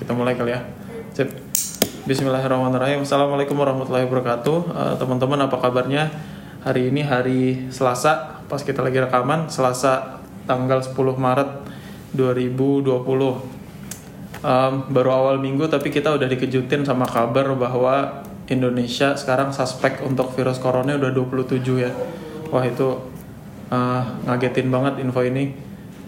kita mulai kali ya. Sip. Bismillahirrahmanirrahim. Assalamualaikum warahmatullahi wabarakatuh. Eh, teman-teman apa kabarnya? Hari ini hari Selasa, pas kita lagi rekaman, Selasa tanggal 10 Maret 2020. Em, baru awal minggu tapi kita udah dikejutin sama kabar bahwa Indonesia sekarang suspek untuk virus corona udah 27 ya. Wah itu eh, ngagetin banget info ini.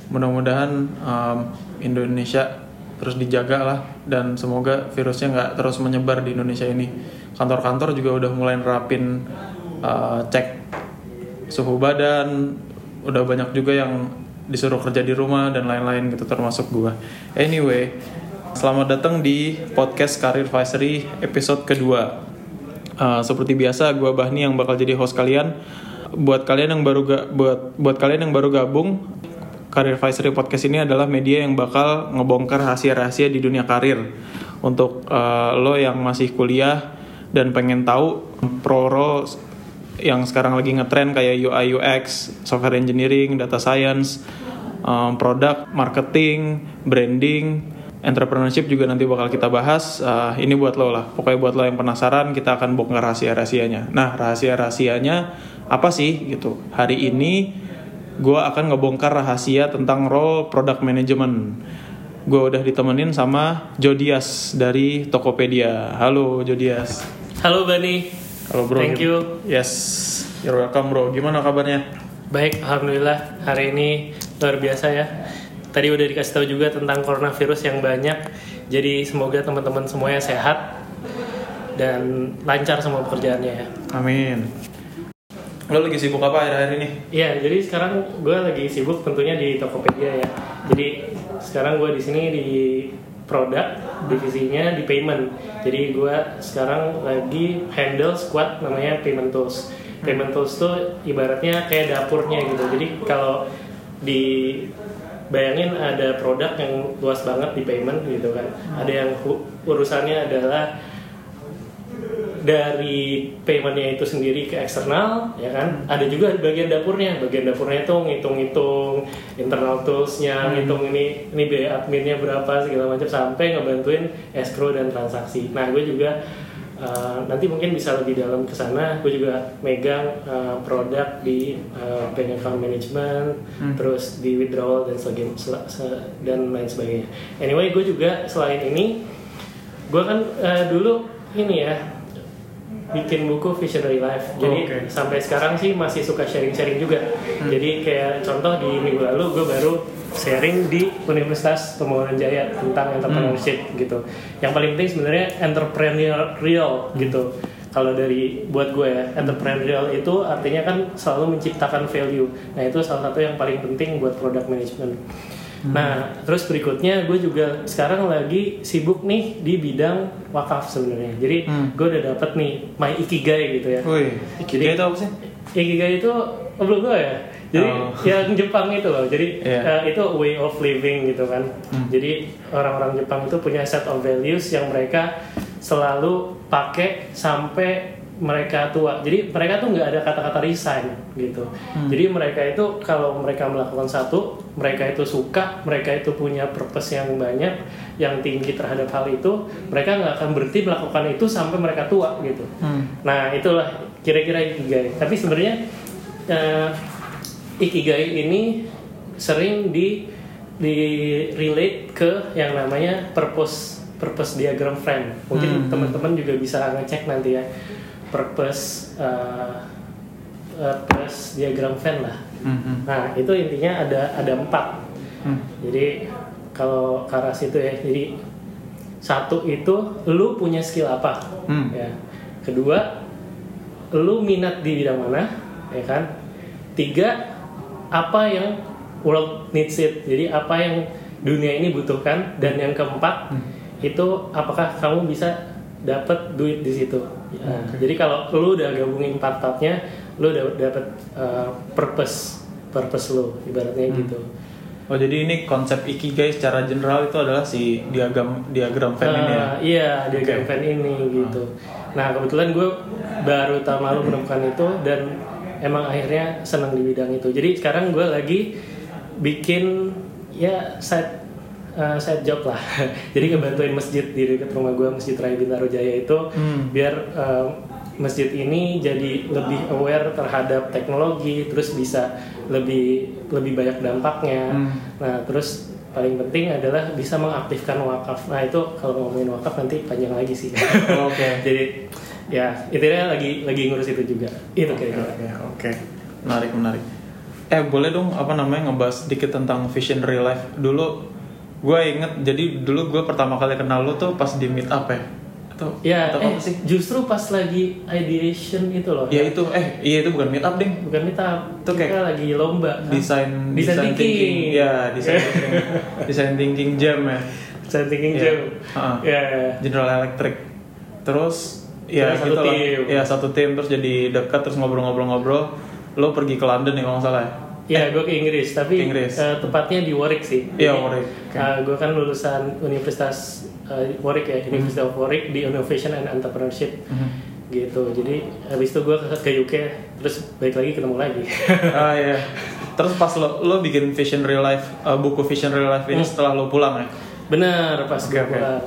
Mudah-mudahan em, Indonesia terus dijaga lah dan semoga virusnya nggak terus menyebar di Indonesia ini. Kantor-kantor juga udah mulai nerapin eh, cek suhu badan, udah banyak juga yang disuruh kerja di rumah dan lain-lain gitu termasuk gua. Anyway, selamat datang di podcast Career Advisory episode kedua. Uh, seperti biasa, gua Bahni yang bakal jadi host kalian. Buat kalian yang baru ga- buat buat kalian yang baru gabung, Career Advisory podcast ini adalah media yang bakal ngebongkar rahasia-rahasia di dunia karir. Untuk uh, lo yang masih kuliah dan pengen tahu pro-pro yang sekarang lagi ngetren kayak UI UX, software engineering, data science, um, product, marketing, branding, entrepreneurship juga nanti bakal kita bahas. Uh, ini buat lo lah. Pokoknya buat lo yang penasaran, kita akan bongkar rahasia-rahasianya. Nah, rahasia-rahasianya apa sih gitu? Hari ini gue akan ngebongkar rahasia tentang role product management. Gue udah ditemenin sama Jodias dari Tokopedia. Halo Jodias. Halo Bani. Halo bro. Thank you. Yes, you're welcome bro. Gimana kabarnya? Baik, alhamdulillah hari ini luar biasa ya. Tadi udah dikasih tahu juga tentang coronavirus yang banyak. Jadi semoga teman-teman semuanya sehat dan lancar semua pekerjaannya ya. Amin. Lo lagi sibuk apa akhir-akhir ini? Iya, jadi sekarang gue lagi sibuk tentunya di Tokopedia ya. Jadi sekarang gue di sini di produk divisinya di payment. Jadi gue sekarang lagi handle squad namanya payment tools. Payment tools tuh ibaratnya kayak dapurnya gitu. Jadi kalau di bayangin ada produk yang luas banget di payment gitu kan. Ada yang urusannya adalah dari paymentnya itu sendiri ke eksternal ya kan? Ada juga bagian dapurnya. Bagian dapurnya itu ngitung-ngitung internal toolsnya ngitung ini ini biaya adminnya berapa segala macam sampai ngebantuin escrow dan transaksi. Nah gue juga uh, nanti mungkin bisa lebih dalam ke sana. Gue juga megang uh, produk di uh, bank account management terus di withdrawal dan sebagainya dan lain sebagainya. Anyway gue juga selain ini gue kan uh, dulu ini ya bikin buku Visionary Life. Jadi Oke. sampai sekarang sih masih suka sharing-sharing juga. Jadi kayak contoh di minggu lalu gue baru sharing di Universitas Pembangunan Jaya tentang entrepreneurship gitu. Yang paling penting sebenarnya entrepreneurial gitu. Kalau dari buat gue ya, entrepreneurial itu artinya kan selalu menciptakan value. Nah itu salah satu yang paling penting buat product management. Nah, terus berikutnya gue juga sekarang lagi sibuk nih di bidang wakaf sebenarnya. Jadi Hmm. gue udah dapet nih my ikigai gitu ya. Wih, Ikigai itu apa sih? Ikigai itu oh, belum gue ya. Jadi Oh. yang Jepang itu loh. Jadi Iya. eh, itu way of living gitu kan. Hmm. Jadi orang-orang Jepang itu punya set of values yang mereka selalu pakai sampai mereka tua. Jadi mereka tuh nggak ada kata-kata resign gitu. Hmm. Jadi mereka itu kalau mereka melakukan satu, mereka itu suka, mereka itu punya purpose yang banyak, yang tinggi terhadap hal itu, mereka nggak akan berhenti melakukan itu sampai mereka tua gitu. Hmm. Nah itulah kira-kira ikigai. Tapi sebenarnya eh, ikigai ini sering di di relate ke yang namanya purpose purpose diagram frame. Mungkin Hmm. teman-teman juga bisa ngecek nanti ya purpose eh, purpose diagram frame lah. Hmm, hmm, Nah itu intinya ada ada empat. hmm. Jadi kalau karas itu ya, jadi satu itu lu punya skill apa, Hmm. ya. Kedua, lu minat di bidang mana, ya kan? Tiga, apa yang world needs it. Jadi apa yang dunia ini butuhkan. Dan yang keempat itu apakah kamu bisa dapat duit di situ. Nah, Jadi kalau lu udah gabungin empat-empatnya, lu udah dapat uh, purpose purpose lu ibaratnya gitu. Oh jadi ini konsep ikigai secara general itu adalah si diagram diagram Venn ini ya. Ah, Iya, diagram Oke. Venn ini gitu. Nah kebetulan gue baru tahun lalu menemukan itu dan emang akhirnya senang di bidang itu. Jadi sekarang gue lagi bikin ya side uh, side job lah. Jadi ngebantuin masjid di dekat rumah gue, Masjid Raya Bintaro Jaya itu Hmm. biar uh, masjid ini jadi lebih aware terhadap teknologi, terus bisa lebih lebih banyak dampaknya. Hmm. Nah, terus paling penting adalah bisa mengaktifkan wakaf. Nah, itu kalau ngomongin wakaf nanti panjang lagi sih. Oke. jadi ya intinya lagi lagi ngurus itu juga. Itu kira-kira. oke, oke. Menarik, menarik. Eh, boleh dong apa namanya ngebahas sedikit tentang vision real life. Dulu gue inget, jadi dulu gue pertama kali kenal lu tuh pas di meet up ya. Atau, Ya, atau eh, apa sih? justru pas lagi ideation itu loh. Ya itu, eh iya itu bukan meet up ding. bukan kita Itu kayak kita lagi lomba kan? Desain, Design thinking. Ya, desain thinking, desain thinking jam ya. design thinking Iya. jam ya ya. General Electric. Terus ya Kita satu gitu lah. tim. Ya satu tim terus jadi dekat terus ngobrol-ngobrol-ngobrol. Lo pergi ke London ya kalau nggak salah ya. Ya gue ke Inggris tapi Ke Inggris. eh, tepatnya di Warwick sih Iya, Warwick. Oke. eh, gue kan lulusan Universitas eh, Warwick ya University of Warwick di Innovation and Entrepreneurship Mhm. gitu jadi habis itu gue ke, ke UK terus balik lagi ketemu lagi ah iya. Terus pas lo lo bikin Vision Real Life uh, buku Vision Real Life ini Hmm. setelah lo pulang ya. benar pas Oke, gue oke. pulang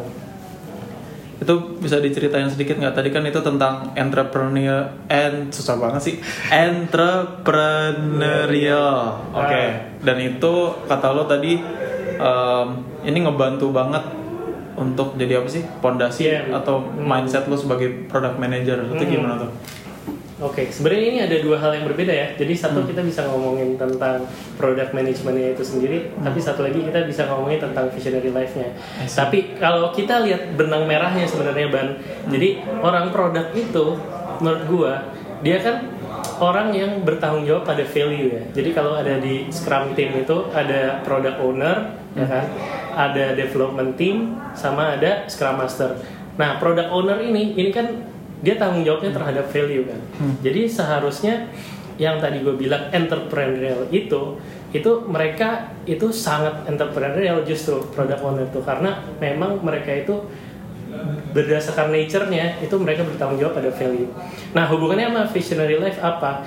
Itu bisa diceritain sedikit nggak? Tadi kan itu tentang entrepreneur and susah banget sih. Entrepreneurial. Oke. Ah. Dan itu kata lo tadi um, ini ngebantu banget untuk jadi apa sih? Pondasi Iya. atau mindset lo sebagai product manager itu Hmm. gimana tuh? Oke, sebenarnya ini ada dua hal yang berbeda ya. Jadi satu Hmm. kita bisa ngomongin tentang product managementnya itu sendiri, tapi satu lagi kita bisa ngomongin tentang visionary life-nya. Tapi kalau kita lihat benang merahnya sebenarnya ban, jadi orang produk itu menurut gua dia kan orang yang bertanggung jawab pada value ya. Jadi kalau ada di Scrum team itu ada product owner, ya kan, ada development team, sama ada Scrum master. Nah, product owner ini ini kan dia tanggung jawabnya terhadap value kan. Hmm. Jadi seharusnya yang tadi gue bilang entrepreneurial itu itu mereka itu sangat entrepreneurial justru product owner itu karena memang mereka itu berdasarkan nature-nya itu mereka bertanggung jawab pada value. Nah hubungannya sama visionary life apa?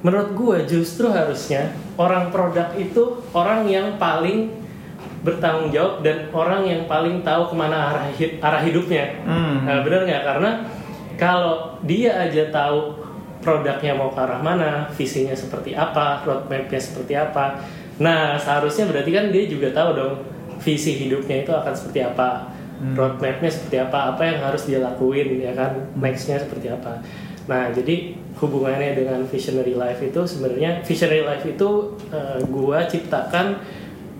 Menurut gue justru harusnya orang produk itu orang yang paling bertanggung jawab dan orang yang paling tahu ke mana arah, hi- arah hidupnya. Hmm. Nah, bener nggak? Karena kalau dia aja tahu produknya mau ke arah mana, visinya seperti apa, roadmapnya seperti apa. Nah, seharusnya berarti kan dia juga tahu dong visi hidupnya itu akan seperti apa, Hmm. roadmapnya seperti apa, apa yang harus dia lakuin, ya kan, nextnya seperti apa. Nah, jadi hubungannya dengan visionary life itu sebenarnya visionary life itu eh, gua ciptakan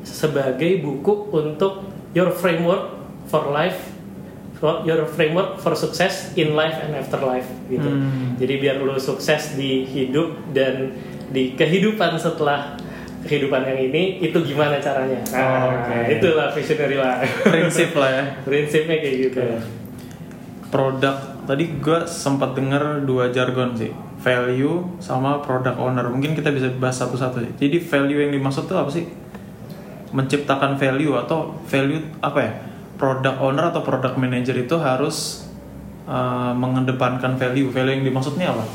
sebagai buku untuk your framework for life your framework for success in life and after life gitu. Hmm. Jadi biar lu sukses di hidup dan di kehidupan setelah kehidupan yang ini itu gimana caranya? Nah, Oke. itulah visionary life. Prinsip lah ya. Prinsipnya kayak gitu. Oke. Produk tadi gue sempat dengar dua jargon sih, value sama product owner. Mungkin kita bisa bahas satu-satu. Jadi value yang dimaksud tuh apa sih? Menciptakan value atau value apa ya? Product owner atau product manager itu harus uh, mengedepankan value. Value yang dimaksud ini apa?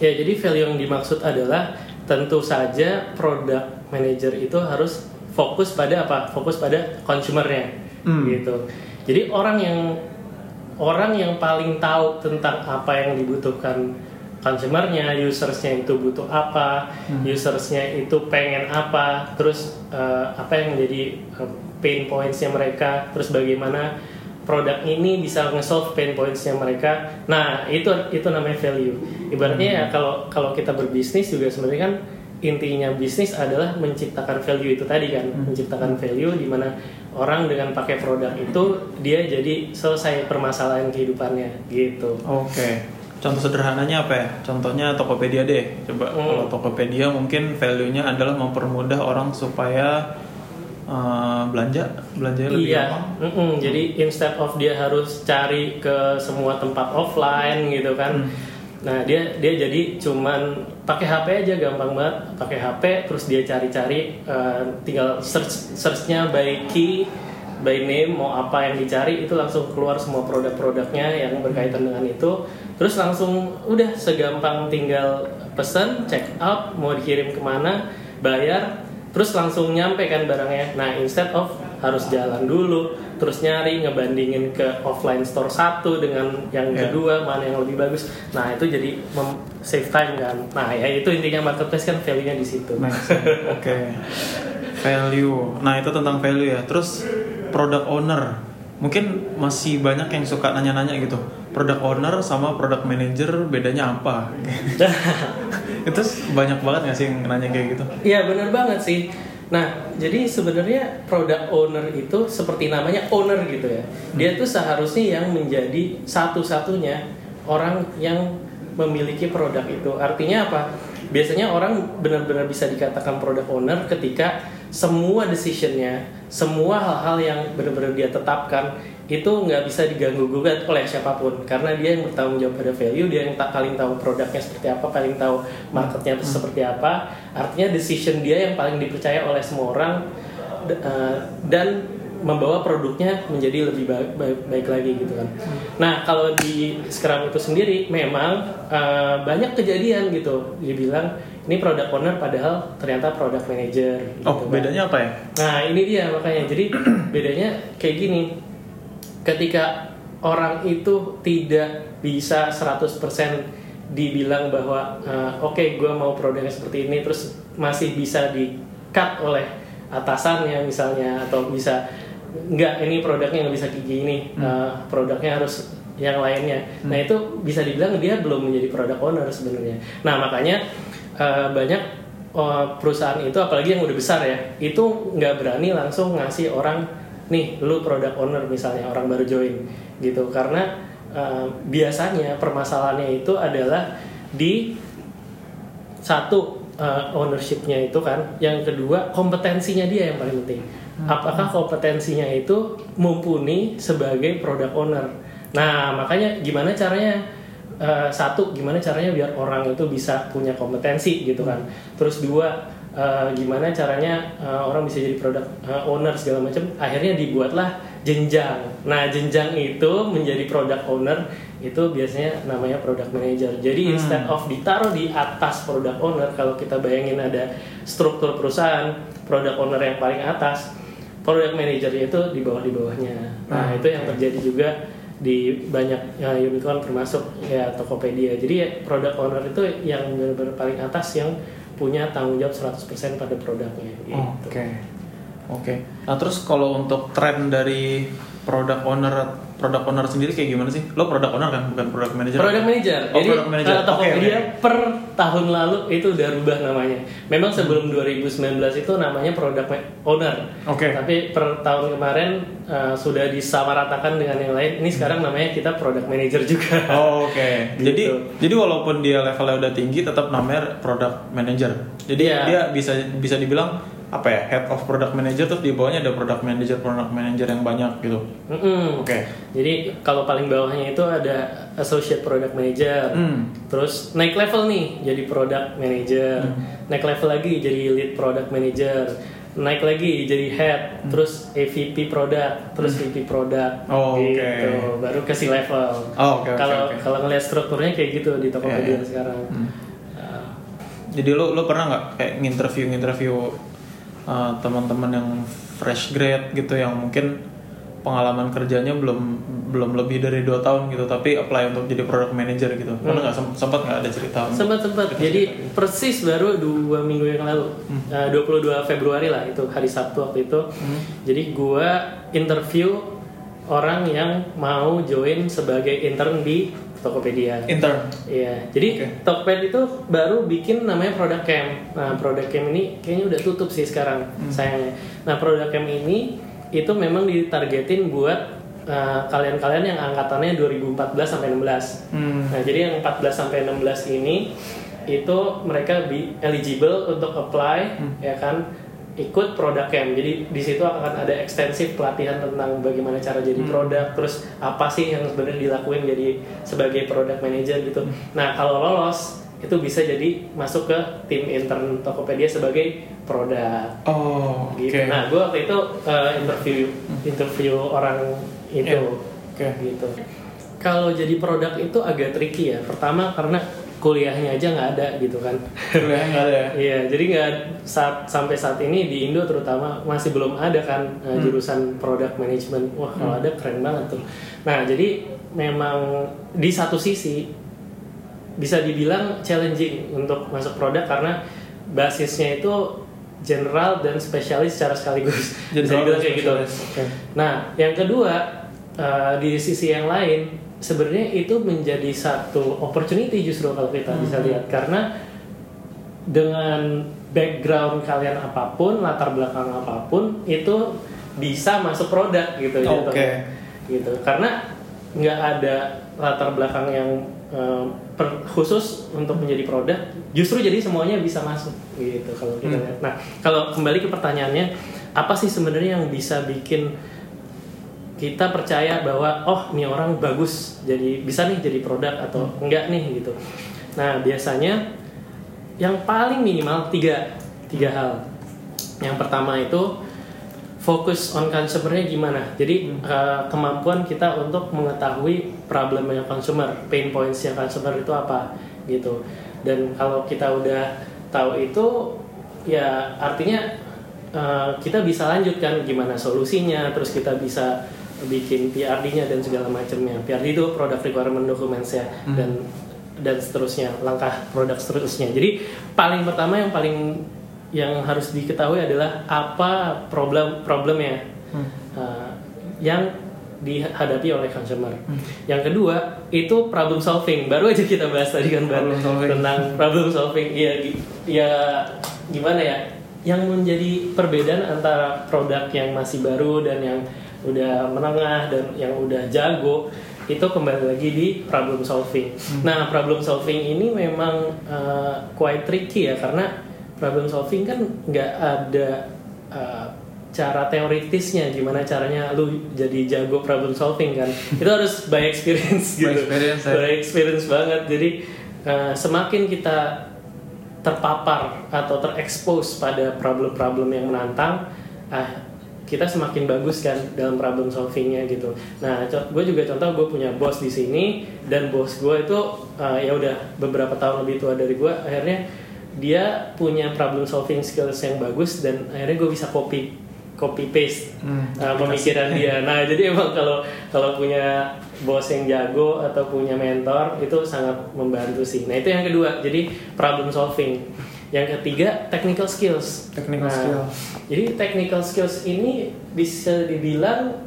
Ya, jadi value yang dimaksud adalah tentu saja product manager itu harus fokus pada apa? Fokus pada consumernya, Hmm. gitu. Jadi orang yang orang yang paling tahu tentang apa yang dibutuhkan consumernya, usersnya itu butuh apa, usersnya itu pengen apa, terus eh, apa yang menjadi eh, pain pointsnya mereka, terus bagaimana produk ini bisa nge-solve pain pointsnya mereka. Nah itu itu namanya value. Ibaratnya ya kalau kalau kita berbisnis juga sebenarnya kan intinya bisnis adalah menciptakan value itu tadi kan, menciptakan value di mana orang dengan pakai produk itu dia jadi selesai permasalahan kehidupannya gitu. Oke. Contoh sederhananya apa ya? Contohnya Tokopedia deh. Coba Hmm. kalau Tokopedia mungkin value-nya adalah mempermudah orang supaya uh, belanja, belanja lebih Iya, gampang. mm-mm. jadi instead of dia harus cari ke semua tempat offline gitu kan, Hmm. nah dia dia jadi cuman pakai HP aja gampang banget, pakai HP terus dia cari-cari, eh, tinggal search searchnya by key, by name mau apa yang dicari itu langsung keluar semua produk-produknya yang berkaitan dengan itu, terus langsung udah segampang tinggal pesan, check out, mau dikirim ke mana, bayar, terus langsung nyampe kan barangnya. Nah, instead of harus jalan dulu, terus nyari ngebandingin ke offline store satu dengan yang Yeah. kedua mana yang lebih bagus. Nah itu jadi mem- save time kan. Nah ya itu intinya marketplace kan value-nya di situ. Nice. Oke. Value. Nah, itu tentang value ya. Terus product owner. Mungkin masih banyak yang suka nanya-nanya gitu. Product owner sama product manager bedanya apa? itu banyak banget gak sih yang nanya kayak gitu? Iya benar banget sih. Nah, jadi sebenarnya product owner itu seperti namanya owner gitu ya. Dia tuh seharusnya yang menjadi satu-satunya orang yang memiliki produk itu. Artinya apa? Biasanya orang benar-benar bisa dikatakan product owner ketika semua decisionnya, semua hal-hal yang benar-benar dia tetapkan itu nggak bisa diganggu gugat oleh siapa pun. Karena dia yang bertanggung jawab pada value dia yang tak paling tahu produknya seperti apa paling tahu marketnya seperti apa. Artinya decision dia yang paling dipercaya oleh semua orang eh, dan membawa produknya menjadi lebih baik, baik, baik lagi gitu kan. Nah kalau di Scrum itu sendiri memang eh, banyak kejadian gitu. Dibilang ini product owner padahal ternyata product manager gitu Oh, kan. bedanya apa ya? Nah ini dia makanya. Jadi bedanya kayak gini ketika orang itu tidak bisa 100% dibilang bahwa eh, oke gue mau produknya seperti ini terus masih bisa di cut oleh atasannya misalnya atau bisa enggak ini produknya nggak bisa kayak gini eh, produknya harus yang lainnya. Nah itu bisa dibilang dia belum menjadi product owner sebenarnya. Nah makanya eh, banyak eh, perusahaan itu apalagi yang udah besar ya itu nggak berani langsung ngasih orang nih lu product owner misalnya orang baru join gitu. Karena eh, biasanya permasalahannya itu adalah di satu eh, ownershipnya itu kan yang kedua kompetensinya dia yang paling penting. Apakah kompetensinya itu mumpuni sebagai product owner? Nah makanya gimana caranya? Eh, satu gimana caranya biar orang itu bisa punya kompetensi gitu kan. Terus dua eh, gimana caranya eh, orang bisa jadi product eh, owner segala macam. Akhirnya dibuatlah jenjang. Nah jenjang itu menjadi product owner itu biasanya namanya product manager. Jadi instead of ditaruh di atas product owner kalau kita bayangin ada struktur perusahaan product owner yang paling atas product manager itu di bawah di bawahnya. Nah Hmm, itu yang terjadi juga di banyak ya, unicorn termasuk ya Tokopedia. Jadi ya, product owner itu yang benar-benar paling atas yang punya tanggung jawab 100% pada produknya gitu. Oke. Oke. Nah, terus kalau untuk tren dari product owner product owner sendiri kayak gimana sih? Lo product owner kan, bukan product manager. Product manager. Oh, Jadi product manager. Tokopedia oke. per tahun lalu itu udah rubah namanya. Memang sebelum 2019 itu namanya product owner. Oke. Tapi per tahun kemarin eh, sudah disamaratakan dengan yang lain. Ini sekarang namanya kita product manager juga. Oh, Oke. Gitu. Jadi jadi walaupun dia levelnya udah tinggi tetap namanya product manager. Jadi Iya. dia bisa bisa dibilang apa ya? Head of product manager terus di bawahnya ada product manager product manager yang banyak gitu. Mm-mm. Oke. Jadi kalau paling bawahnya itu ada associate product manager. Hmm. Terus naik level nih jadi product manager. Hmm. Naik level lagi jadi lead product manager. Naik lagi jadi head, terus AVP product, terus VP product. Hmm. Oh, gitu. Baru ke si level. Oh, oke, Kalau oke. kalau ngeliat strukturnya kayak gitu di Tokopedia iya. sekarang. Hmm. Uh, Jadi lo lo pernah nggak kayak nginterview nginterview uh, teman-teman yang fresh grade gitu yang mungkin pengalaman kerjanya belum belum lebih dari dua tahun gitu tapi apply untuk jadi product manager gitu. Pernah nggak sem- sempat nggak ada cerita sempat sempat jadi persis baru dua minggu yang lalu. Hmm. Eh, 22 Februari lah itu hari Sabtu waktu itu. Jadi gua interview orang yang mau join sebagai intern di Tokopedia intern Iya, jadi Oke. Tokped itu baru bikin namanya Product Camp. Nah, Product Camp ini kayaknya udah tutup sih sekarang, sayangnya. Nah, Product Camp ini itu memang ditargetin buat uh, kalian-kalian yang angkatannya 2014 sampai 16. Hmm. Nah, jadi yang 14 sampai 16 ini itu mereka be eligible untuk apply ya kan ikut product camp. Jadi di situ akan ada ekstensif pelatihan tentang bagaimana cara jadi produk, terus apa sih yang sebenarnya dilakuin jadi sebagai product manager gitu. Nah, kalau lolos itu bisa jadi masuk ke tim intern Tokopedia sebagai produk oh oke gitu. Nah, gue waktu itu uh, interview interview orang itu Iya. Oke. gitu. Kalau jadi produk itu agak tricky ya. Pertama karena kuliahnya aja nggak ada gitu kan kuliahnya nggak ada ya Iya, jadi nggak saat sampai saat ini di Indo terutama masih belum ada kan uh, jurusan product management. Wah, kalau ada keren banget tuh. Nah, jadi memang di satu sisi bisa dibilang challenging untuk masuk produk karena basisnya itu general dan spesialis secara sekaligus. bisa General dibilang dan kayak gitu. oke. Nah, yang kedua uh, di sisi yang lain sebenarnya itu menjadi satu opportunity justru kalau kita bisa lihat karena dengan background kalian apa pun, latar belakang apa pun itu bisa masuk produk gitu Oke. jatuhnya. gitu. Karena nggak ada latar belakang yang eh, per- khusus untuk menjadi produk, justru jadi semuanya bisa masuk gitu kalau kita Hmm. lihat. Nah, kalau kembali ke pertanyaannya, apa sih sebenarnya yang bisa bikin kita percaya bahwa oh ini orang bagus jadi bisa nih jadi produk atau enggak nih gitu. Nah biasanya yang paling minimal tiga tiga hal. Yang pertama itu fokus on consumernya gimana. Jadi eh, kemampuan kita untuk mengetahui problemnya consumer, pain pointsnya consumer itu apa gitu. Dan kalau kita udah tahu itu ya artinya eh, kita bisa lanjutkan gimana solusinya, terus kita bisa bikin PRD-nya dan segala macamnya. PRD itu product requirement documents ya dan dan seterusnya langkah produk seterusnya. Jadi paling pertama yang paling yang harus diketahui adalah apa problem problemnya uh, yang dihadapi oleh consumer. Yang kedua itu problem solving. Baru aja kita bahas tadi kan Problem solving. tentang problem solving. Iya, gi- ya gimana ya? Yang menjadi perbedaan antara produk yang masih baru dan yang udah menengah dan yang udah jago itu kembali lagi di problem solving. Nah, problem solving ini memang uh, quite tricky ya karena problem solving kan nggak ada uh, cara teoritisnya gimana caranya lu jadi jago problem solving kan itu harus by experience By gitu experience, ya. by experience banget jadi uh, semakin kita terpapar atau terekspos pada problem-problem yang menantang ah kita semakin bagus kan dalam problem solvingnya gitu nah gue juga contoh gue punya bos di sini dan bos gue itu uh, ya udah beberapa tahun lebih tua dari gue akhirnya dia punya problem solving skills yang bagus dan akhirnya gue bisa copy copy paste Hmm, uh, pemikiran dia. Nah, jadi emang kalau kalau punya bos yang jago atau punya mentor itu sangat membantu sih. Nah, itu yang kedua. Jadi problem solving. Yang ketiga technical skills. Technical Nah, skill. Jadi technical skills ini bisa dibilang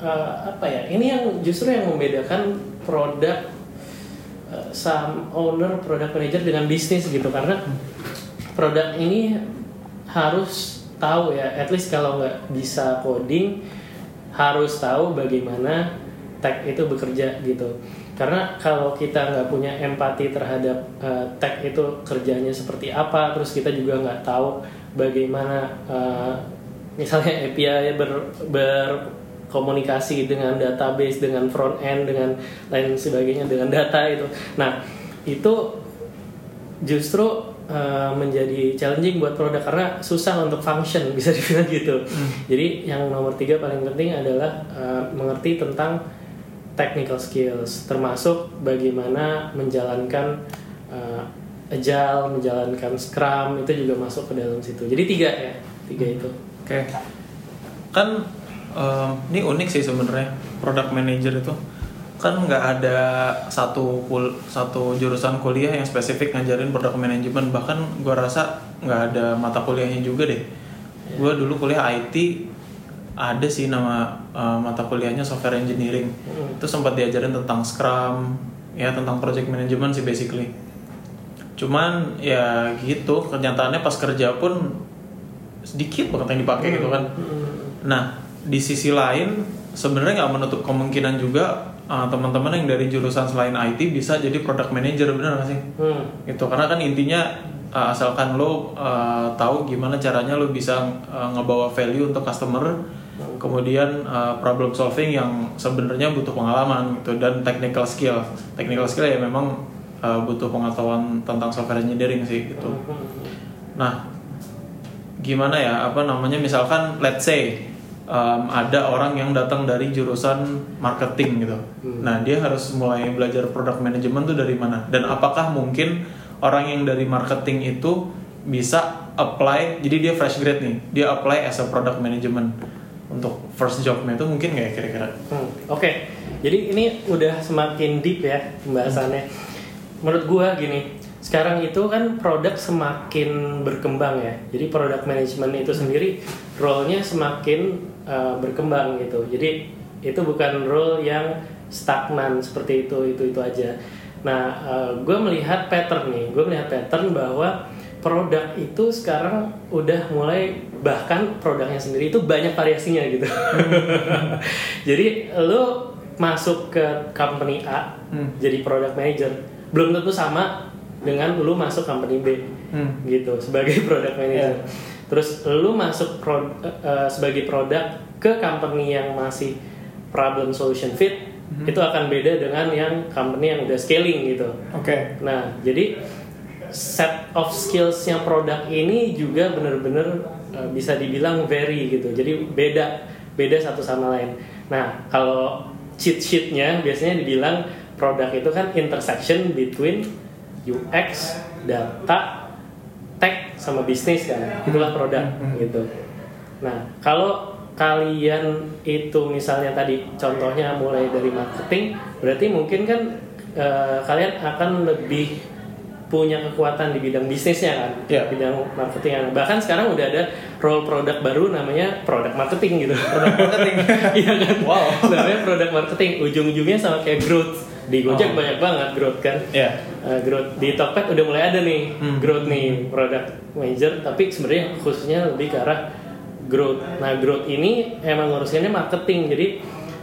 uh, apa ya? Ini yang justru yang membedakan produk uh, some owner, product manager dengan bisnis gitu karena produk ini harus tahu ya, at least kalau nggak bisa coding harus tahu bagaimana tech itu bekerja gitu. Karena kalau kita nggak punya empati terhadap uh, tech itu kerjanya seperti apa, terus kita juga nggak tahu bagaimana uh, misalnya API ber, berkomunikasi dengan database, dengan front end, dengan lain sebagainya, dengan data itu. Nah itu justru uh, menjadi challenging buat produk karena susah untuk function bisa dibilang gitu. Jadi yang nomor tiga paling penting adalah uh, mengerti tentang technical skills, termasuk bagaimana menjalankan uh, agile, menjalankan scrum itu juga masuk ke dalam situ. Jadi tiga ya, tiga itu. Oke. Kan em, ini unik sih sebenarnya product manager itu kan nggak ada satu kul satu jurusan kuliah yang spesifik ngajarin product management bahkan gua rasa nggak ada mata kuliahnya juga deh. Gua dulu kuliah IT ada sih nama eh, mata kuliahnya software engineering. Hmm. Itu sempat diajarin tentang Scrum, ya tentang project management sih basically. Cuman ya gitu kenyataannya pas kerja pun sedikit banget yang dipakai gitu kan. Nah di sisi lain sebenarnya nggak menutup kemungkinan juga uh, teman-teman yang dari jurusan selain IT bisa jadi product manager bener nggak sih? Hmm. Gitu karena kan intinya uh, asalkan lo uh, tahu gimana caranya lo bisa uh, ngebawa value untuk customer, kemudian uh, problem solving yang sebenarnya butuh pengalaman gitu dan technical skill. Technical skill ya memang uh, butuh pengetahuan tentang software engineering sih gitu. Hmm. Nah, gimana ya? Apa namanya? Misalkan, let's say em, ada orang yang datang dari jurusan marketing gitu. Nah, dia harus mulai belajar product management tuh dari mana? Dan apakah mungkin orang yang dari marketing itu bisa apply, jadi dia fresh grade nih, dia apply as a product management untuk first jobnya itu mungkin nggak ya kira-kira? Hmm, Oke, jadi ini udah semakin deep ya pembahasannya. Menurut gua gini, sekarang itu kan produk semakin berkembang ya. Jadi product management itu sendiri role-nya semakin uh, berkembang gitu. Jadi itu bukan role yang stagnan seperti itu itu itu aja. Nah, gue melihat pattern nih. Gue melihat pattern bahwa produk itu sekarang udah mulai bahkan produknya sendiri itu banyak variasinya gitu. Jadi lo masuk ke company A Hmm. jadi product manager belum tentu sama dengan lu masuk company B Hmm. gitu sebagai product manager. Terus lu masuk pro- eh, sebagai produk ke company yang masih problem solution fit itu akan beda dengan yang company yang udah scaling gitu. Oke. Nah, jadi set of skillsnya produk ini juga benar-benar uh, bisa dibilang vary gitu. Jadi beda, beda satu sama lain. Nah, kalau cheat sheetnya biasanya dibilang produk itu kan intersection between UX, data, tech sama bisnis kan. Itulah produk gitu. Nah, kalau kalian itu misalnya tadi contohnya mulai dari marketing, berarti mungkin kan eh, kalian akan lebih punya kekuatan di bidang bisnisnya kan, Iya. bidang marketing. Bahkan sekarang udah ada role produk baru namanya product marketing gitu. Product marketing. Iya kan? Wow. Namanya product marketing. Ujung-ujungnya sama kayak growth. Di Gojek Oh. banyak banget growth kan. Ya. Uh, growth di Tokped udah mulai ada nih Hmm. growth nih product manager tapi sebenarnya khususnya lebih ke arah growth. Nah growth ini emang ngurusinnya marketing jadi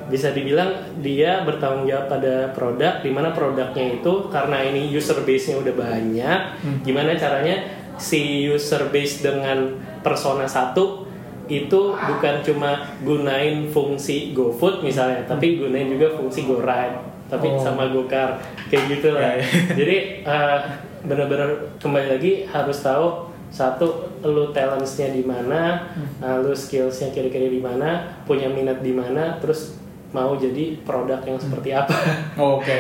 bisa dibilang dia bertanggung jawab pada produk di mana produknya itu karena ini user base-nya udah banyak gimana caranya si user base dengan persona satu itu bukan cuma gunain fungsi GoFood misalnya tapi gunain juga fungsi GoRide tapi Oh. sama GoCar kayak gitu lah Ya, ya. jadi eh, benar-benar kembali lagi harus tahu satu lu talentsnya di mana, eh, lu skillsnya kira-kira di mana, punya minat di mana, terus mau jadi produk yang seperti apa. Oke.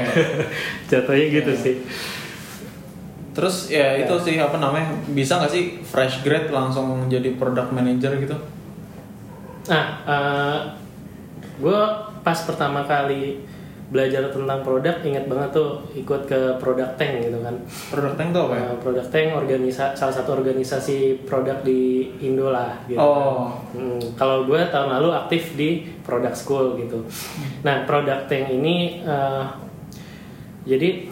Jatuhnya gitu Ya. sih. Terus ya itu sih apa namanya bisa nggak sih fresh grade langsung jadi product manager gitu? Nah, gue pas pertama kali belajar tentang produk ingat banget tuh ikut ke product tank gitu kan. Product tank tuh apa ya? Eh, product tank organisa salah satu organisasi produk di Indo lah gitu. Oh. Hmm, kalau gue tahun lalu aktif di product school gitu. Nah, product tank ini eh, jadi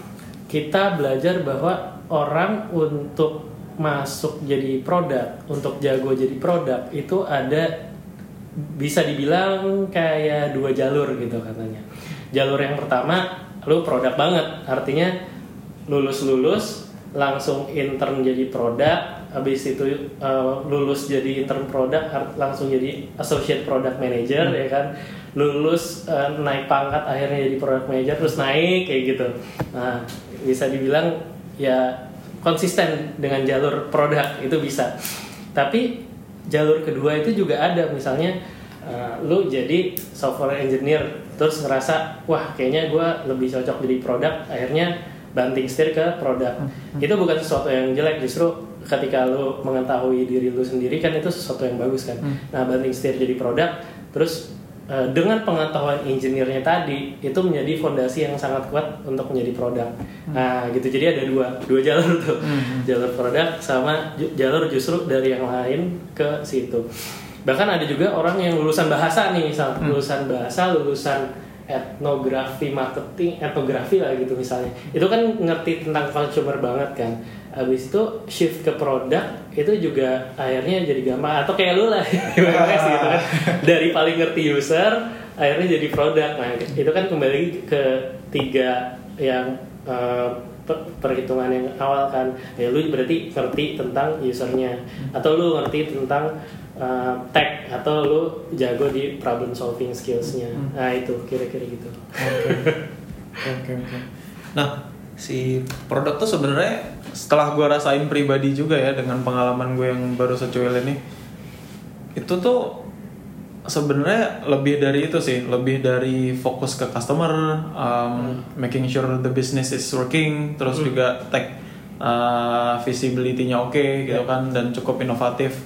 kita belajar bahwa orang untuk masuk jadi produk, untuk jago jadi produk itu ada bisa dibilang kayak dua jalur gitu katanya. Jalur yang pertama lu produk banget, artinya lulus-lulus langsung intern jadi produk, habis itu uh, lulus jadi intern produk langsung jadi associate product manager ya kan. Lulus uh, naik pangkat akhirnya jadi product manager terus naik kayak gitu. Nah, bisa dibilang ya konsisten dengan jalur produk itu bisa. Tapi jalur kedua itu juga ada misalnya uh, lu jadi software engineer terus ngerasa wah kayaknya gue lebih cocok jadi produk akhirnya banting setir ke produk. Itu bukan sesuatu yang jelek justru ketika lu mengetahui diri lu sendiri kan itu sesuatu yang bagus kan. Nah banting setir jadi produk terus uh, dengan pengetahuan engineer-nya tadi itu menjadi fondasi yang sangat kuat untuk menjadi produk. Nah gitu. Jadi ada dua dua jalur tuh. Jalur produk sama jalur justru dari yang lain ke situ bahkan ada juga orang yang lulusan bahasa nih misal lulusan bahasa lulusan etnografi marketing etnografi lah gitu misalnya. Itu kan ngerti tentang consumer banget kan. Habis itu shift ke produk itu juga akhirnya jadi gampang. Atau kayak lu lah. UMS gitu kan. Dari paling ngerti user akhirnya jadi produk. Nah itu kan kembali ke tiga yang per- perhitungan yang awal kan. Ya lu berarti ngerti tentang usernya. Atau lu ngerti tentang uh, tech atau lu jago di problem solving skillsnya. Nah itu kira-kira gitu. Oke oke. Nah si produk tuh sebenarnya setelah gue rasain pribadi juga ya dengan pengalaman gue yang baru secuil ini itu tuh sebenarnya lebih dari itu sih, lebih dari fokus ke customer, um, making sure the business is working, terus juga tech uh, visibility-nya oke gitu kan dan cukup inovatif,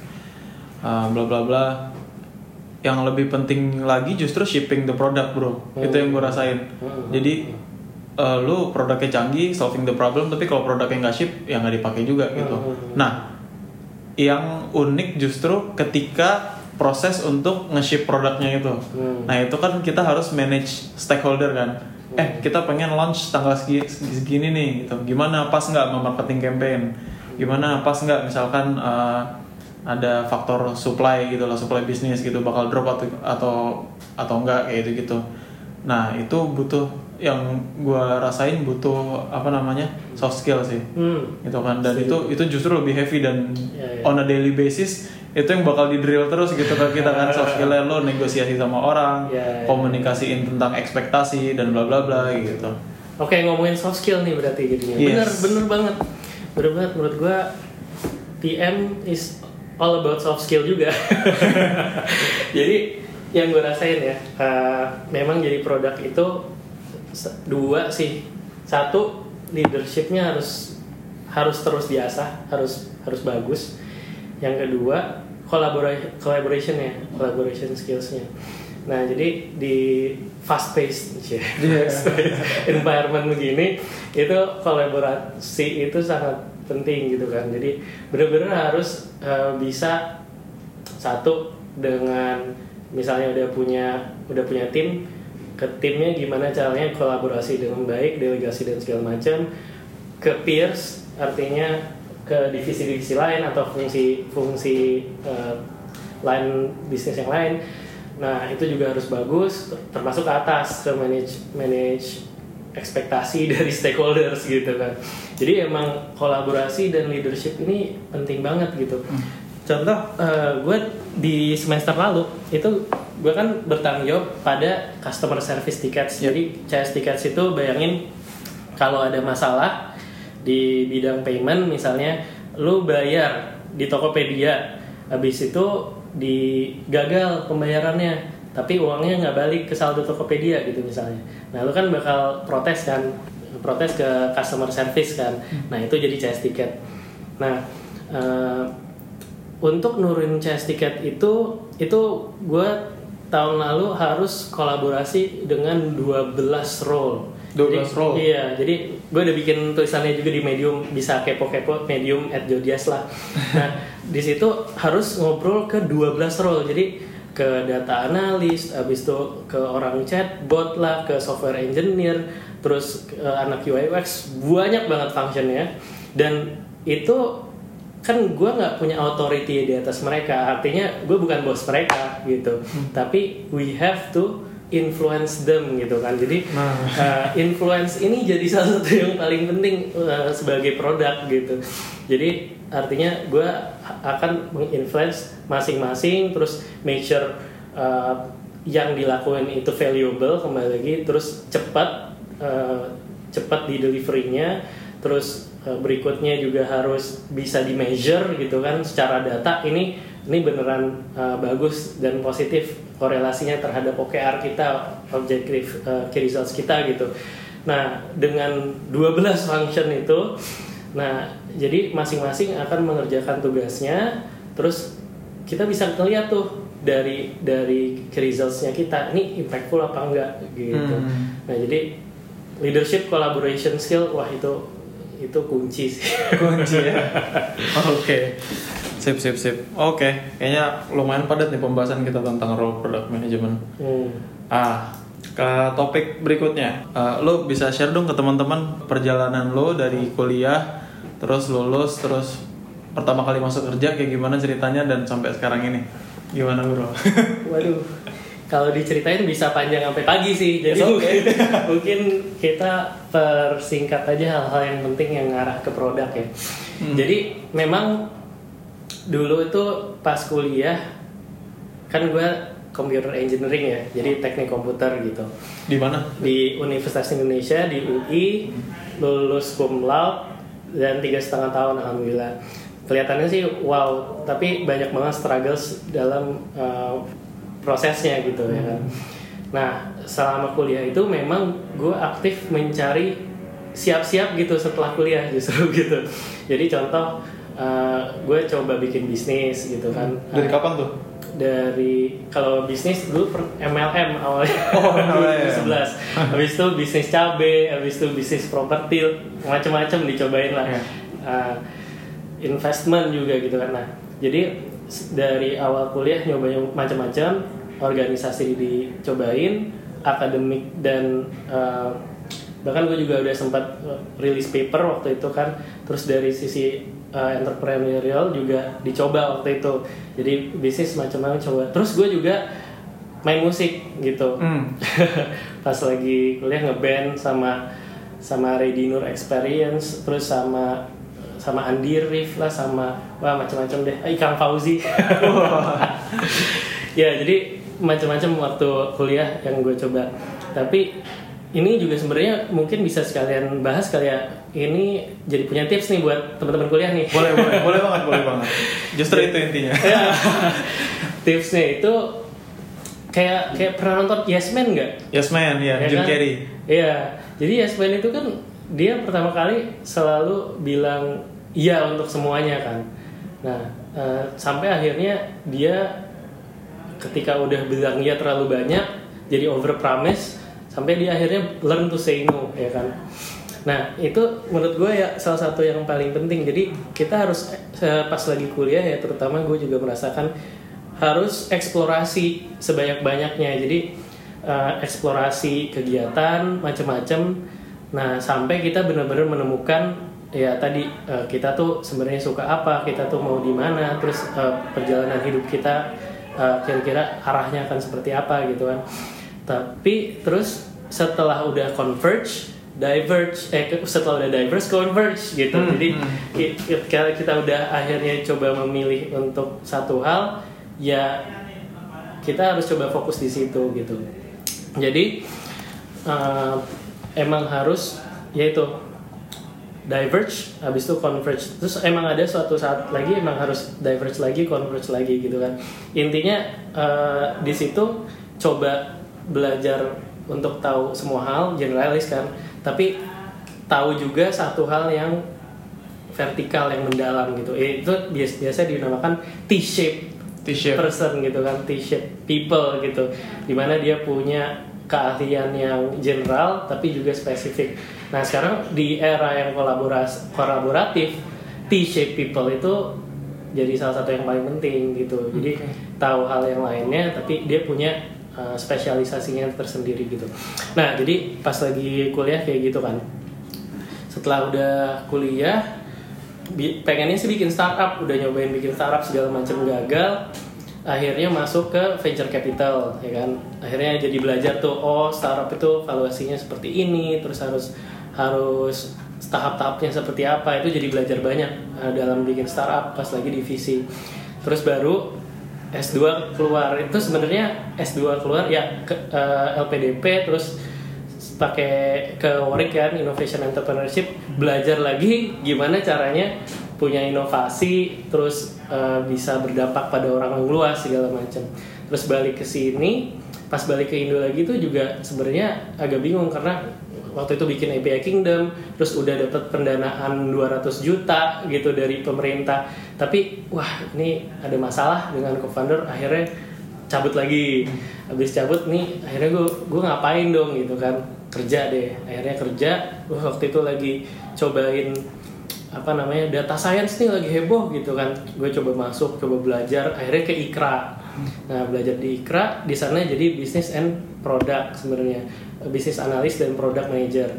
uh, bla bla bla. Yang lebih penting lagi justru shipping the product bro, itu yang gue rasain. Jadi uh, lu produknya canggih, solving the problem, tapi kalau produknya nggak ship, ya nggak dipakai juga gitu. Nah, yang unik justru ketika proses untuk nge-ship produknya itu. Hmm. Nah itu kan kita harus manage stakeholder kan. Eh kita pengen launch tanggal segi- segini nih gitu. Gimana pas nggak sama marketing campaign? Gimana pas nggak misalkan uh, ada faktor supply gitu lah, supply bisnis gitu bakal drop atau atau atau enggak kayak gitu gitu. Nah itu butuh yang gua rasain butuh apa namanya soft skill sih Hmm. gitu kan dan itu itu justru lebih heavy dan Ya, ya. on a daily basis itu yang bakal di drill terus gitu kan kita kan soft skill lo negosiasi sama orang Ya, ya. komunikasiin tentang ekspektasi dan bla bla bla gitu Oke ngomongin soft skill nih berarti jadinya. Yes. Bener bener banget. Bener banget menurut gua PM is all about soft skill juga. jadi yang gue rasain ya, uh, memang jadi produk itu dua sih. Satu leadershipnya harus harus terus diasah, harus harus bagus. Yang kedua collaboration collaboration ya, collaboration skillsnya. Nah jadi di fast paced Iya. environment begini itu kolaborasi itu sangat penting gitu kan. Jadi benar-benar harus uh, bisa satu dengan misalnya udah punya udah punya tim ke timnya gimana caranya kolaborasi dengan baik delegasi dan segala macam ke peers artinya ke divisi-divisi lain atau fungsi-fungsi eh, lain bisnis yang lain nah itu juga harus bagus termasuk ke atas ke manage manage ekspektasi dari stakeholders gitu kan. Jadi emang kolaborasi dan leadership ini penting banget gitu. Contoh gue di semester lalu itu gue kan bertanggung jawab pada customer service tickets. Jadi CS tickets itu bayangin kalau ada masalah di bidang payment misalnya lu bayar di Tokopedia habis itu digagal pembayarannya tapi uangnya nggak balik ke saldo Tokopedia gitu misalnya nah lu kan bakal protes kan protes ke customer service kan nah itu jadi CS ticket nah eh, untuk nurunin CS ticket itu itu gue tahun lalu harus kolaborasi dengan 12 role 12 Jadi, role? Iya, jadi gue udah bikin tulisannya juga di Medium, bisa kepo-kepo Medium at Jodias lah. Nah, di situ harus ngobrol ke 12 role. Jadi ke data analis, habis itu ke orang chatbot lah, ke software engineer, terus ke anak UI UX, banyak banget functionnya. Dan itu kan gue nggak punya authority di atas mereka, artinya gue bukan bos mereka gitu. Tapi we have to influence them gitu kan jadi Nah. uh, influence ini jadi salah satu yang paling penting uh, sebagai produk gitu jadi artinya gue akan menginfluence masing-masing terus make sure uh, yang dilakukan itu valuable kembali lagi terus cepat uh, cepat di deliverynya terus uh, berikutnya juga harus bisa di measure gitu kan secara data ini ini beneran uh, bagus dan positif korelasinya terhadap OKR kita, objektif uh, key results kita gitu. Nah, dengan 12 function itu, nah jadi masing-masing akan mengerjakan tugasnya, terus kita bisa ngeliat tuh dari dari resultsnya kita, ini impactful apa enggak gitu. Hmm. Nah, jadi leadership collaboration skill, wah itu itu kunci sih. kunci ya oke sip sip sip oke kayaknya lumayan padat nih pembahasan kita tentang role product management Hmm. ah ke topik berikutnya Eh, lo bisa share dong ke teman-teman perjalanan lo dari kuliah terus lulus terus pertama kali masuk kerja kayak gimana ceritanya dan sampai sekarang ini gimana bro Waduh, kalau diceritain bisa panjang sampai pagi sih. Jadi It's okay. mungkin, kita persingkat aja hal-hal yang penting yang ngarah ke produk ya. Jadi memang dulu itu pas kuliah kan gue computer engineering ya, jadi teknik komputer gitu di mana di Universitas Indonesia di UI lulus cum laude dan tiga setengah tahun alhamdulillah. Kelihatannya sih wow. Tapi banyak banget struggles dalam uh, prosesnya gitu ya kan. Nah selama kuliah itu memang gue aktif mencari siap-siap gitu setelah kuliah justru gitu. Jadi contoh uh, gue coba bikin bisnis gitu kan. Dari kapan tuh? Dari kalau bisnis dulu per- MLM awalnya. Oh, MLM. 2011 habis itu bisnis cabe habis itu bisnis properti macam-macam dicobain lah. Iya. Uh, investment juga gitu kan. Nah jadi dari awal kuliah nyobain macam-macam organisasi dicobain akademik dan uh, bahkan gue juga udah sempat uh, rilis paper waktu itu kan. Terus dari sisi uh, entrepreneurial juga dicoba waktu itu. Jadi bisnis macam-macam coba. Terus gue juga main musik gitu. Hmm. pas lagi kuliah ngeband sama sama Ready Nur Experience terus sama sama Andi Rif lah sama wah macam-macam deh. Ah, Ikang Fauzi. Ya jadi macam-macam waktu kuliah yang gue coba. Tapi ini juga sebenarnya mungkin bisa sekalian bahas kali ya ini jadi punya tips nih buat teman-teman kuliah nih Boleh, boleh, boleh banget, boleh banget. Justru itu intinya. Ya. tipsnya itu kayak kayak pernah nonton Yes Man nggak Yes man, ya, Ya Jim kan? Carrey. Iya, jadi Yes Man itu kan dia pertama kali selalu bilang iya untuk semuanya kan. Nah, eh, sampai akhirnya dia ketika udah bilang iya terlalu banyak, jadi over promise, sampai dia akhirnya learn to say no, ya kan. Nah, itu menurut gue ya salah satu yang paling penting. Jadi kita harus eh, pas lagi kuliah ya, terutama gue juga merasakan harus eksplorasi sebanyak-banyaknya. Jadi eh, eksplorasi kegiatan macam-macam. Nah, sampai kita benar-benar menemukan ya tadi eh, kita tuh sebenarnya suka apa, kita tuh mau di mana, terus perjalanan hidup kita kira-kira arahnya akan seperti apa gitu kan. Tapi terus setelah udah converge, diverge, eh setelah udah diverse converge gitu. Hmm, Jadi hmm. ketika kita udah akhirnya coba memilih untuk satu hal, ya kita harus coba fokus di situ gitu. Jadi eh, emang harus yaitu diverge, habis itu converge. Terus emang ada suatu saat lagi emang harus diverge lagi, converge lagi gitu kan. Intinya eh, di situ coba belajar untuk tahu semua hal generalis kan, tapi tahu juga satu hal yang vertikal yang mendalam gitu. Eh, Itu bias biasa dinamakan T-shape T-shape. person gitu kan T-shape people gitu. Di mana dia punya keahlian yang general tapi juga spesifik. Nah sekarang di era yang kolaboras kolaboratif T-shape people itu jadi salah satu yang paling penting gitu. Jadi tahu hal yang lainnya tapi dia punya uh, spesialisasinya tersendiri gitu. Nah jadi pas lagi kuliah kayak gitu kan. Setelah udah kuliah pengennya sih bikin startup. Udah nyobain bikin startup segala macam gagal akhirnya masuk ke venture capital ya kan. Akhirnya jadi belajar tuh oh startup itu valuasinya seperti ini terus harus harus tahap-tahapnya seperti apa. Itu jadi belajar banyak uh, dalam bikin startup pas lagi divisi. Terus baru S2 keluar. Itu sebenarnya S2 keluar ya ke, uh, LPDP terus pakai ke Warwick kan Innovation Entrepreneurship. Belajar lagi gimana caranya punya inovasi terus eh, bisa berdampak pada orang luas segala macam. Terus balik ke sini pas balik ke Indo lagi tuh juga sebenarnya agak bingung karena waktu itu bikin API Kingdom terus udah dapat pendanaan 200 juta gitu dari pemerintah tapi wah ini ada masalah dengan co-founder akhirnya cabut lagi. Habis cabut nih akhirnya gue gue ngapain dong gitu kan? Kerja deh. Akhirnya kerja Wah, waktu itu lagi cobain apa namanya data science nih lagi heboh gitu kan. Gue coba masuk coba belajar akhirnya ke Ikra. Nah belajar di Ikra di sana jadi business and product sebenarnya. Bisnis analis dan product manager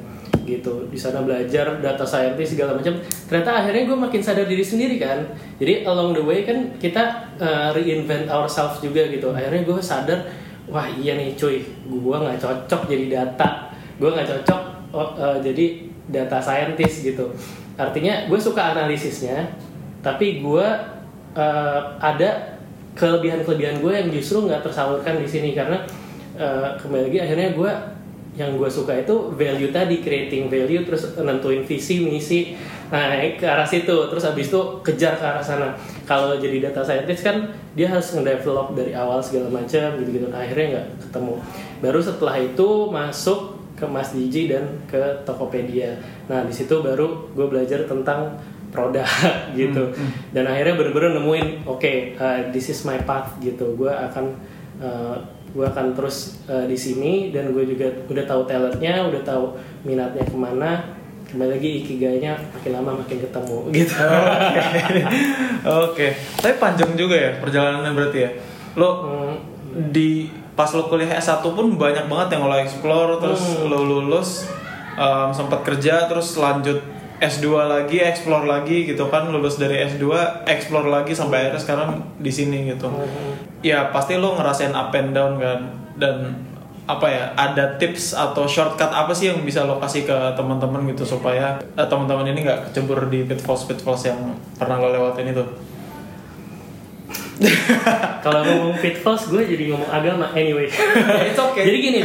gitu. Di sana belajar data scientist segala macam. Ternyata akhirnya gue makin sadar diri sendiri kan. Jadi along the way kan kita uh, reinvent ourselves juga gitu. Akhirnya gue sadar wah iya nih cuy. Gue nggak cocok jadi data. Gue nggak cocok oh, uh, jadi data scientist gitu. Artinya gue suka analisisnya tapi gue uh, ada kelebihan-kelebihan gue yang justru nggak tersalurkan di sini. Karena uh, kembali lagi akhirnya gue yang gue suka itu value tadi creating value terus nentuin visi misi nah ke arah situ. Terus habis itu kejar ke arah sana. Kalau jadi data scientist kan dia harus ngedevelop dari awal segala macam gitu gitu akhirnya nggak ketemu. Baru setelah itu masuk ke Mas Diji dan ke Tokopedia. Nah di situ baru gue belajar tentang produk gitu. Dan akhirnya bener-bener nemuin oke uh, this is my path gitu. Gue akan uh, gue akan terus uh, di sini dan gue juga udah tahu talentnya udah tahu minatnya ke mana kembali lagi ikigainya makin lama makin ketemu gitu Oke. Oke. Tapi panjang juga ya perjalanannya berarti ya. Lo Hmm, di pas lo kuliah S1 pun banyak banget yang lo explore terus Hmm. lo lulus um, sempat kerja terus lanjut S2 lagi, explore lagi gitu kan lulus dari S2, explore lagi sampai akhirnya sekarang di sini gitu. hmm. Ya pasti lo ngerasain up and down kan dan apa ya ada tips atau shortcut apa sih yang bisa lo kasih ke teman-teman gitu supaya eh, teman-teman ini nggak kecebur di pitfalls pitfalls yang pernah lo lewatin itu. kalau ngomong pitfalls gue jadi ngomong agama anyway. It's okay. jadi gini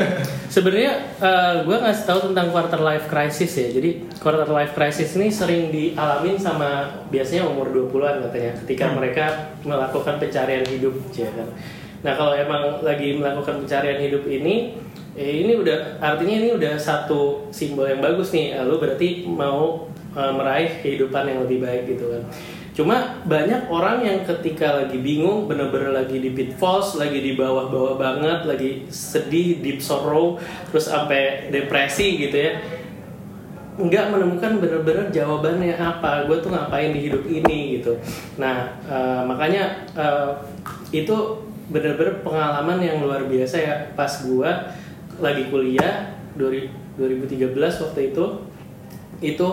sebenarnya eh, gue ngasih tahu tentang quarter life crisis ya. Jadi quarter life crisis ini sering dialamin sama biasanya umur 20-an katanya ketika mereka melakukan pencarian hidup ya kan. Nah kalau emang lagi melakukan pencarian hidup ini eh, ini udah artinya ini udah satu simbol yang bagus nih. Eh, lu berarti mau eh, meraih kehidupan yang lebih baik gitu kan Cuma banyak orang yang ketika lagi bingung, bener-bener lagi di pitfalls, lagi di bawah-bawah banget, lagi sedih, deep sorrow, terus sampai depresi gitu ya, nggak menemukan bener-bener jawabannya apa, gue tuh ngapain di hidup ini gitu. Nah eh, makanya eh, itu bener-bener pengalaman yang luar biasa ya pas gue lagi kuliah 2013 waktu itu itu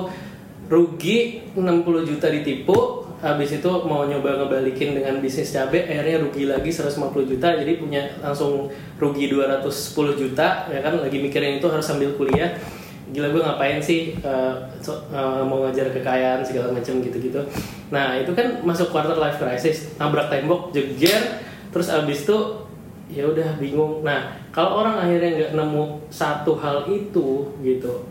rugi 60 juta ditipu habis itu mau nyoba ngebalikin dengan bisnis cabe akhirnya rugi lagi 150 juta jadi punya langsung rugi 210 juta ya kan? Lagi mikirin itu harus sambil kuliah. Gila gue ngapain sih eh, so- eh, mau ngajar kekayaan segala macam gitu-gitu. Nah itu kan masuk quarter life crisis nabrak tembok jeger terus abis itu ya udah bingung. Nah kalau orang akhirnya nggak nemu satu hal itu gitu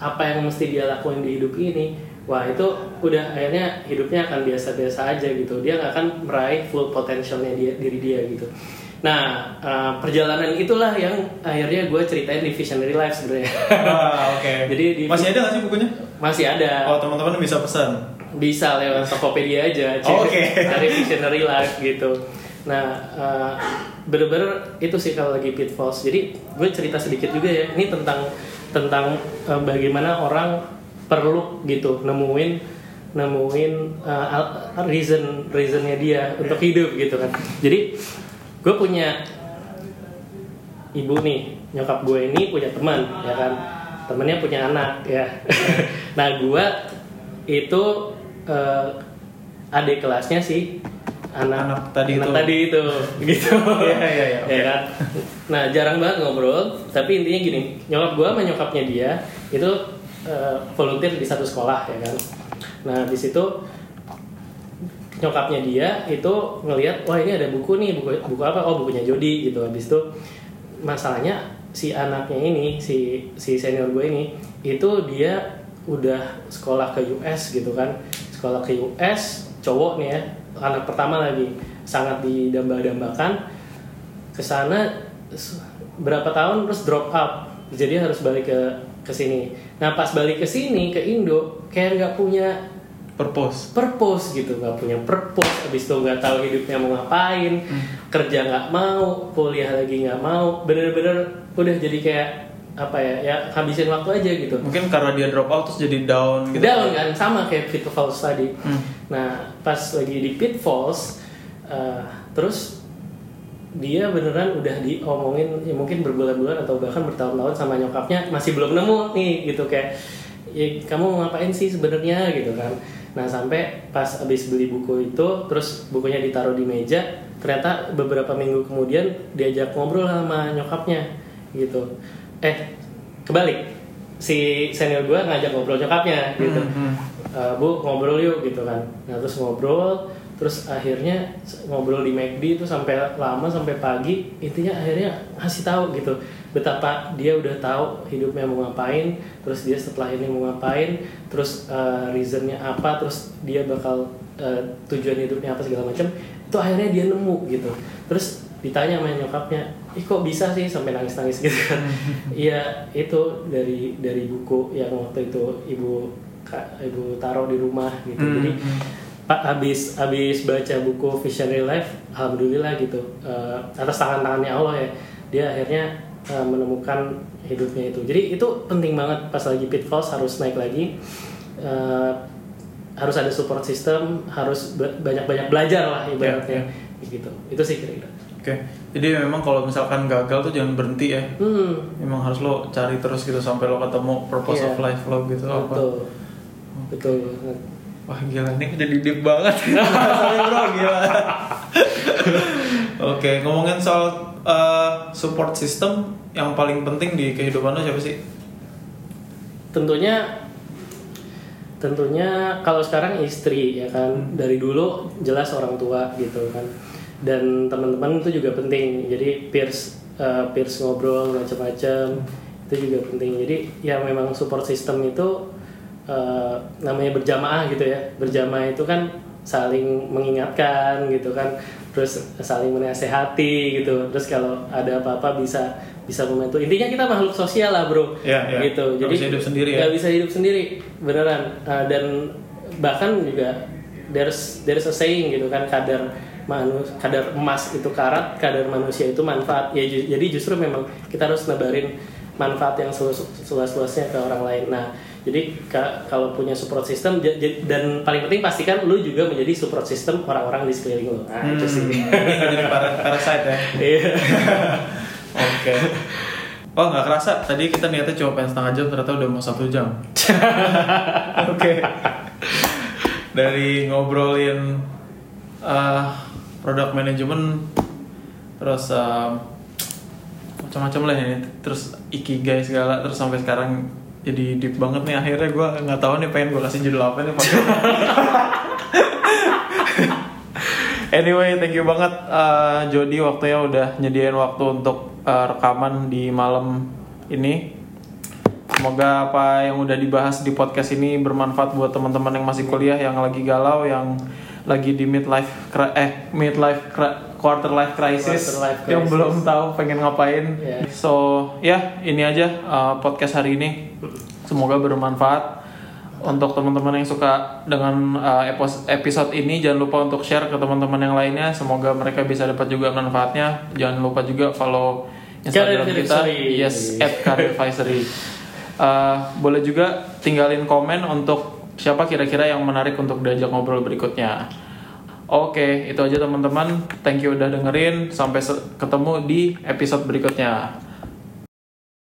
apa yang mesti dia lakuin di hidup ini wah itu udah akhirnya hidupnya akan biasa-biasa aja gitu dia nggak akan meraih full potentialnya dia diri dia gitu nah eh, perjalanan itulah yang akhirnya gue ceritain di Visionary Life sebenarnya Ah, oke. Jadi di- masih ada nggak sih bukunya? masih ada Oh teman-teman bisa pesan. bisa lewat Tokopedia aja Oh, Oke. dari Visionary Life gitu nah eh, bener-bener itu sih kalau lagi pitfalls jadi gue cerita sedikit juga ya ini tentang tentang eh, bagaimana orang perlu gitu nemuin nemuin al- reason reasonnya dia untuk hidup gitu kan. Jadi gue punya ibu nih nyokap gue ini punya teman ya kan. Temennya punya anak ya. Nah gue itu eh, adik kelasnya sih anak Anak tadi anak itu. tadi itu gitu. Iya, iya, iya, oke. ya kan. Nah jarang banget ngobrol tapi intinya gini nyokap gue sama nyokapnya dia itu eh, volunteer di satu sekolah ya kan? Nah di situ nyokapnya dia itu ngelihat wah ini ada buku nih buku buku apa? Oh bukunya Jody gitu. Habis itu masalahnya si anaknya ini si si senior gue ini itu dia udah sekolah ke US gitu kan. Sekolah ke US cowok nih ya anak pertama lagi. Sangat didamba-dambakan. Ke sana berapa tahun terus drop out. Jadi harus balik ke ke sini nah pas balik ke sini ke Indo kayak nggak punya Purpose. purpose gitu. Nggak punya purpose. Habis itu nggak tahu hidupnya mau ngapain kerja nggak mau kuliah lagi nggak mau. Bener-bener udah jadi kayak apa ya ya habisin waktu aja gitu. Mungkin karena dia drop out terus jadi down gitu. down kan sama kayak pitfalls tadi. Hmm. nah pas lagi di pitfalls eh, terus dia beneran udah diomongin ya mungkin berbulan-bulan atau bahkan bertahun-tahun sama nyokapnya masih belum nemu nih gitu. Kayak ya kamu mau ngapain sih sebenarnya? Gitu kan. Nah sampai pas abis beli buku itu terus bukunya ditaruh di meja ternyata beberapa minggu kemudian diajak ngobrol sama nyokapnya gitu. Eh kebalik. Si senior gue ngajak ngobrol nyokapnya gitu. Hmm, hmm. "Eh, bu ngobrol yuk gitu kan. Nah terus ngobrol terus akhirnya ngobrol di McD itu sampai lama sampai pagi intinya akhirnya ngasih tahu gitu betapa dia udah tahu hidupnya mau ngapain terus dia setelah ini mau ngapain terus uh, reasonnya apa terus dia bakal uh, tujuan hidupnya apa segala macam itu akhirnya dia nemu gitu. Terus ditanya sama nyokapnya ih kok bisa sih? Sampai nangis nangis gitu kan. Iya itu dari dari buku yang waktu itu ibu ibu taruh di rumah gitu. Hmm, jadi Pak habis habis baca buku Visionary Life, alhamdulillah gitu eh, atas tangan tangannya Allah ya dia akhirnya eh, menemukan hidupnya itu. Jadi itu penting banget pas lagi pitfalls harus naik lagi, Eh, harus ada support system, harus banyak banyak belajar lah ibaratnya gitu. Itu sih kira-kira. Oke, jadi memang kalau misalkan gagal tuh jangan berhenti ya. Hmm, Memang harus lo cari terus gitu sampai lo ketemu purpose Iya. of life lo gitu apa. betul, betul. Wah gila ini jadi deep banget. Sorry bro gila. Oke ngomongin soal uh, support system yang paling penting di kehidupan lo siapa sih? tentunya tentunya kalau sekarang istri ya kan dari dulu jelas orang tua gitu kan dan teman-teman itu juga penting jadi peers eh, peers ngobrol macam-macam itu juga penting jadi ya memang support system itu eh, namanya berjamaah gitu ya. Berjamaah itu kan saling mengingatkan gitu kan. Terus saling menasehati gitu. Terus kalau ada apa-apa bisa bisa membantu. Intinya kita makhluk sosial lah bro. Iya, iya. gitu. Nggak bisa hidup sendiri ya? bisa hidup sendiri. Beneran. Uh, dan bahkan juga there's there's a saying gitu kan kadar manus kadar emas itu karat kadar manusia itu manfaat. Ya ju- jadi justru memang kita harus nebarin manfaat yang seluas- seluas-luasnya ke orang lain. Nah jadi ka- kalau punya support system dan paling penting pastikan lu juga menjadi support system orang-orang di sekeliling lu nah itu sih Hmm, jadi para- parasite ya. Iya. Oke. Oh nggak kerasa tadi kita niatnya cuma pengen setengah jam ternyata udah mau satu jam. Oke. Dari ngobrolin uh, product management terus uh, macam-macam lah ini terus ikigai segala terus sampai sekarang jadi deep banget nih akhirnya gue nggak tahu nih pengen gue kasih judul apa nih Anyway, thank you banget uh, Jody waktunya udah nyediain waktu untuk uh, rekaman di malam ini. Semoga apa yang udah dibahas di podcast ini bermanfaat buat teman-teman yang masih kuliah, yang lagi galau, yang lagi di midlife eh midlife quarter life crisis, Quarter life yang crisis. belum tahu pengen ngapain. Yeah. So ya ini aja uh, podcast hari ini. Semoga bermanfaat untuk teman-teman yang suka dengan uh, episode ini jangan lupa untuk share ke teman-teman yang lainnya semoga mereka bisa dapat juga manfaatnya jangan lupa juga follow Instagram Career kita Advisory. yes at Advisory Uh, boleh juga tinggalin komen untuk siapa kira-kira yang menarik untuk diajak ngobrol berikutnya Oke, itu aja teman-teman. Thank you udah dengerin. Sampai ketemu di episode berikutnya.